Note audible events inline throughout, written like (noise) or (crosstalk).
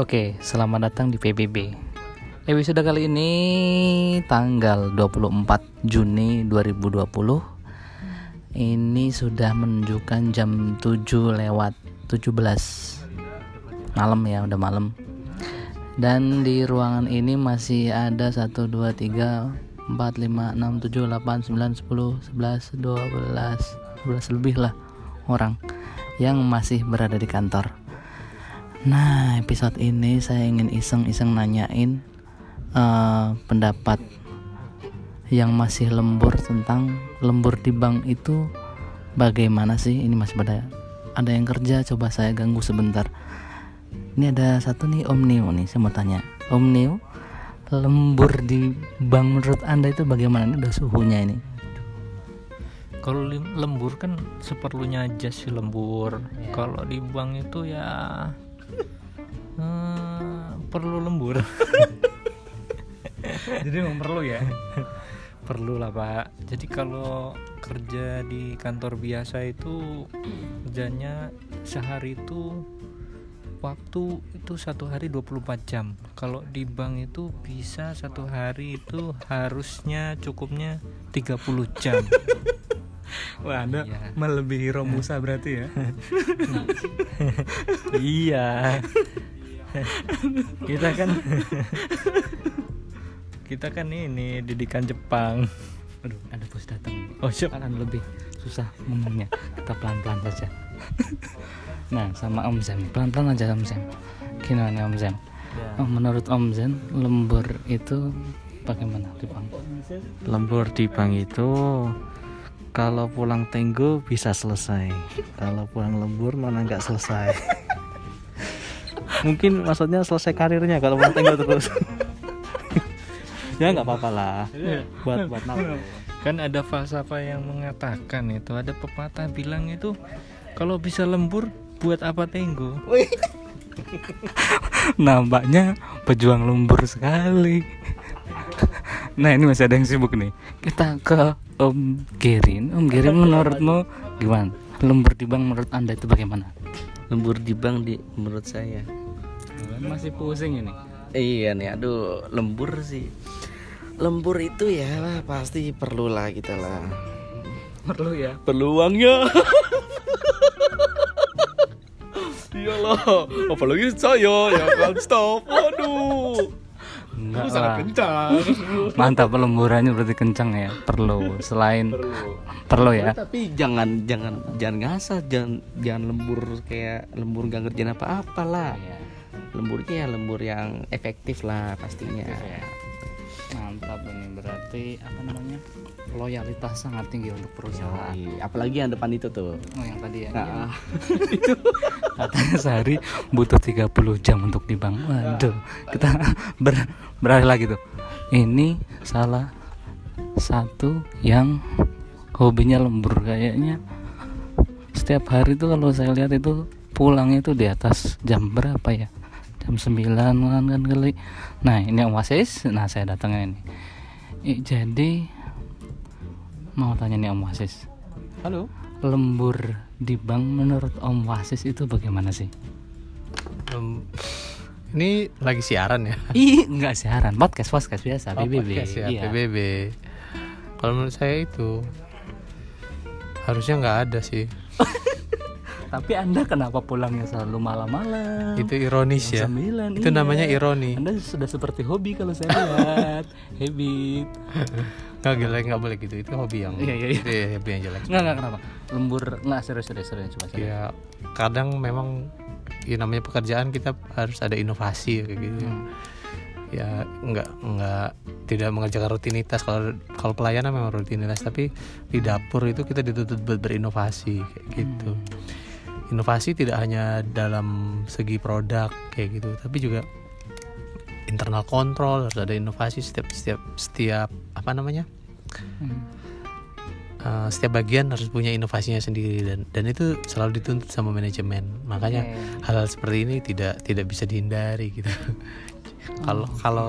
Oke, selamat datang di PBB. Episode kali ini tanggal 24 Juni 2020. Ini sudah menunjukkan jam 7 lewat 17 malam ya, udah malam. Dan di ruangan ini masih ada 1 2 3 4 5 6 7 8 9 10 11 12 12 lebih lah orang yang masih berada di kantor. Nah, episode ini saya ingin iseng-iseng nanyain uh, pendapat yang masih lembur tentang lembur di bank itu bagaimana sih? Ini masih pada ada yang kerja, coba saya ganggu sebentar. Ini ada satu nih Om Neo nih, saya mau tanya. Om Neo, lembur di bank menurut Anda itu bagaimana? Ini udah suhunya ini. Kalau lembur kan seperlunya aja sih lembur. Iya. Kalau di bank itu ya eh, perlu lembur. (laughs) Jadi memang perlu ya. perlu lah pak. Jadi kalau kerja di kantor biasa itu kerjanya sehari itu waktu itu satu hari 24 jam kalau di bank itu bisa satu hari itu harusnya cukupnya 30 jam (laughs) Wah, Anda Iya. melebihi Romusa berarti ya. (laughs) iya. (laughs) Kita kan kita kan ini didikan Jepang. Aduh, ada bos datang. oh siap akan lebih susah ngomongnya. Kita pelan-pelan saja. (laughs) Nah sama Om Zen. Pelan-pelan aja Om Zen. Gimana Om Zen? Oh, menurut Om Zen lembur itu bagaimana di Bang? Lembur di bank itu kalau pulang tenggo bisa selesai. Kalau pulang lembur mana nggak selesai. Mungkin maksudnya selesai karirnya kalau pulang tenggo terus ya nggak apa-apa lah. Buat buat nafas kan ada falsafah yang mengatakan itu ada pepatah bilang itu kalau bisa lembur buat apa tenggo? (laughs) Nampaknya pejuang lembur sekali nah ini masih ada yang sibuk nih. Kita ke Om Gerin. Om Gerin menurutmu gimana? Lembur di bank menurut anda itu bagaimana? Lembur di bank di menurut saya. Masih pusing ini. Iya nih aduh lembur sih. Lembur itu ya lah pasti perlu lah kita lah. Perlu ya? Perlu uangnya. (laughs) Iyalah apalagi saya ya kan stop waduh Enggak lah. (laughs) Mantap lemburannya berarti kencang ya. Perlu selain perlu, ya. tapi jangan jangan jangan ngasah jangan jangan lembur kayak lembur gak ngerjain apa-apa lah Iya. lemburnya ya lembur yang efektif lah pastinya ya. Mantap ini berarti apa namanya? Loyalitas sangat tinggi untuk perusahaan. Yoi, apalagi yang depan itu tuh Oh, yang tadi ya. Nah, (laughs) (laughs) Itu katanya sehari butuh 30 jam untuk di bank. Waduh, kita ber, beralih lagi tuh. Ini salah satu yang hobinya lembur kayaknya. Setiap hari tuh kalau saya lihat itu pulangnya itu di atas jam berapa ya? Jam 9 kan kan kali. Nah ini Om Wasis nah saya datangnya ini. Ih, jadi mau tanya nih Om Wasis halo? Lembur di bank menurut Om Wasis itu bagaimana sih? ini lagi siaran ya (laughs) Ih, enggak siaran, podcast podcast biasa, Oh, PBB. podcast ya, Iya. PBB kalau menurut saya itu harusnya nggak ada sih (laughs) Tapi Anda kenapa pulangnya selalu malam-malam? itu ironis ya Jam 9, itu iya. namanya ironi Anda sudah seperti hobi kalau saya lihat. (laughs) Habit. nggak jelek nggak boleh gitu itu hobi yang Iya, iya, iya. itu ya hobi yang jelek Enggak, enggak kenapa? Lembur enggak serius serius serius coba serius. ya kadang memang ya namanya pekerjaan kita harus ada inovasi kayak gitu Hmm. ya nggak nggak tidak mengerjakan rutinitas kalau kalau pelayanan memang rutinitas tapi di dapur itu kita dituntut buat berinovasi kayak gitu inovasi tidak hanya dalam segi produk kayak gitu tapi juga internal kontrol harus ada inovasi setiap setiap setiap apa namanya? Hmm. Uh, setiap bagian harus punya inovasinya sendiri dan dan itu selalu dituntut sama manajemen. Makanya hal-hal seperti ini tidak tidak bisa dihindari gitu. Kalau kalau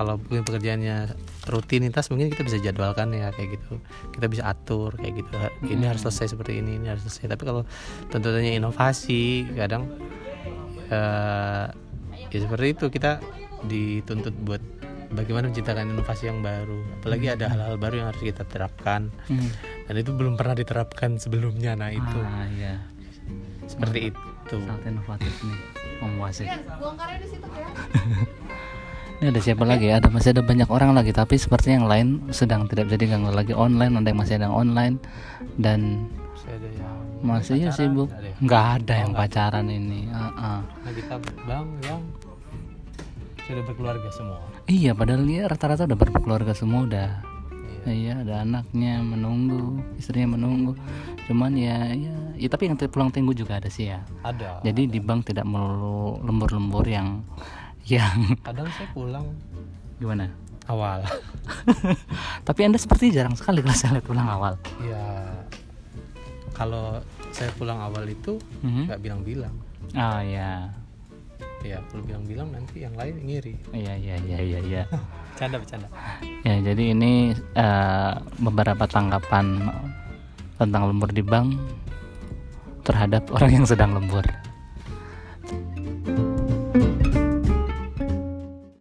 kalau mungkin pekerjaannya rutinitas mungkin kita bisa jadwalkan ya kayak gitu. Kita bisa atur kayak gitu. Ini harus selesai seperti ini ini harus selesai. Tapi kalau tuntutannya inovasi kadang eh, ya seperti itu. Kita dituntut buat bagaimana menciptakan inovasi yang baru. Apalagi ada hal-hal baru yang harus kita terapkan. Hmm. dan itu belum pernah diterapkan sebelumnya. Nah itu. Ah, iya. seperti itu. Sangat inovatif nih, Om Wasit. bongkarnya di situ ya (laughs) Ini ada siapa lagi? Ada masih ada banyak orang lagi, tapi seperti yang lain sedang tidak bisa diganggu lagi online. Ada yang masih ada yang online dan Masih ada yang masih ya sibuk. nggak ada ya? Ada yang Oh, pacaran ini. Ah, ah. nah kita bang yang sudah berkeluarga semua Iya, padahal dia rata-rata udah berkeluarga semua udah. Iya. Iya, ada anaknya menunggu, istrinya menunggu. Cuman ya, ya, ya tapi yang pulang tunggu juga ada sih ya. ada Jadi di bank tidak melulu lembur-lembur yang yang kadang saya pulang gimana? awal (laughs) Tapi anda seperti jarang sekali kalau saya lihat pulang awal. ya kalau saya pulang awal itu Mhm. nggak bilang-bilang Oh ya, ya kalau bilang-bilang nanti yang lain ngiri iya iya iya iya. iya. (laughs) bercanda bercanda Ya jadi ini eh, beberapa tanggapan tentang lembur di bank terhadap orang yang sedang lembur.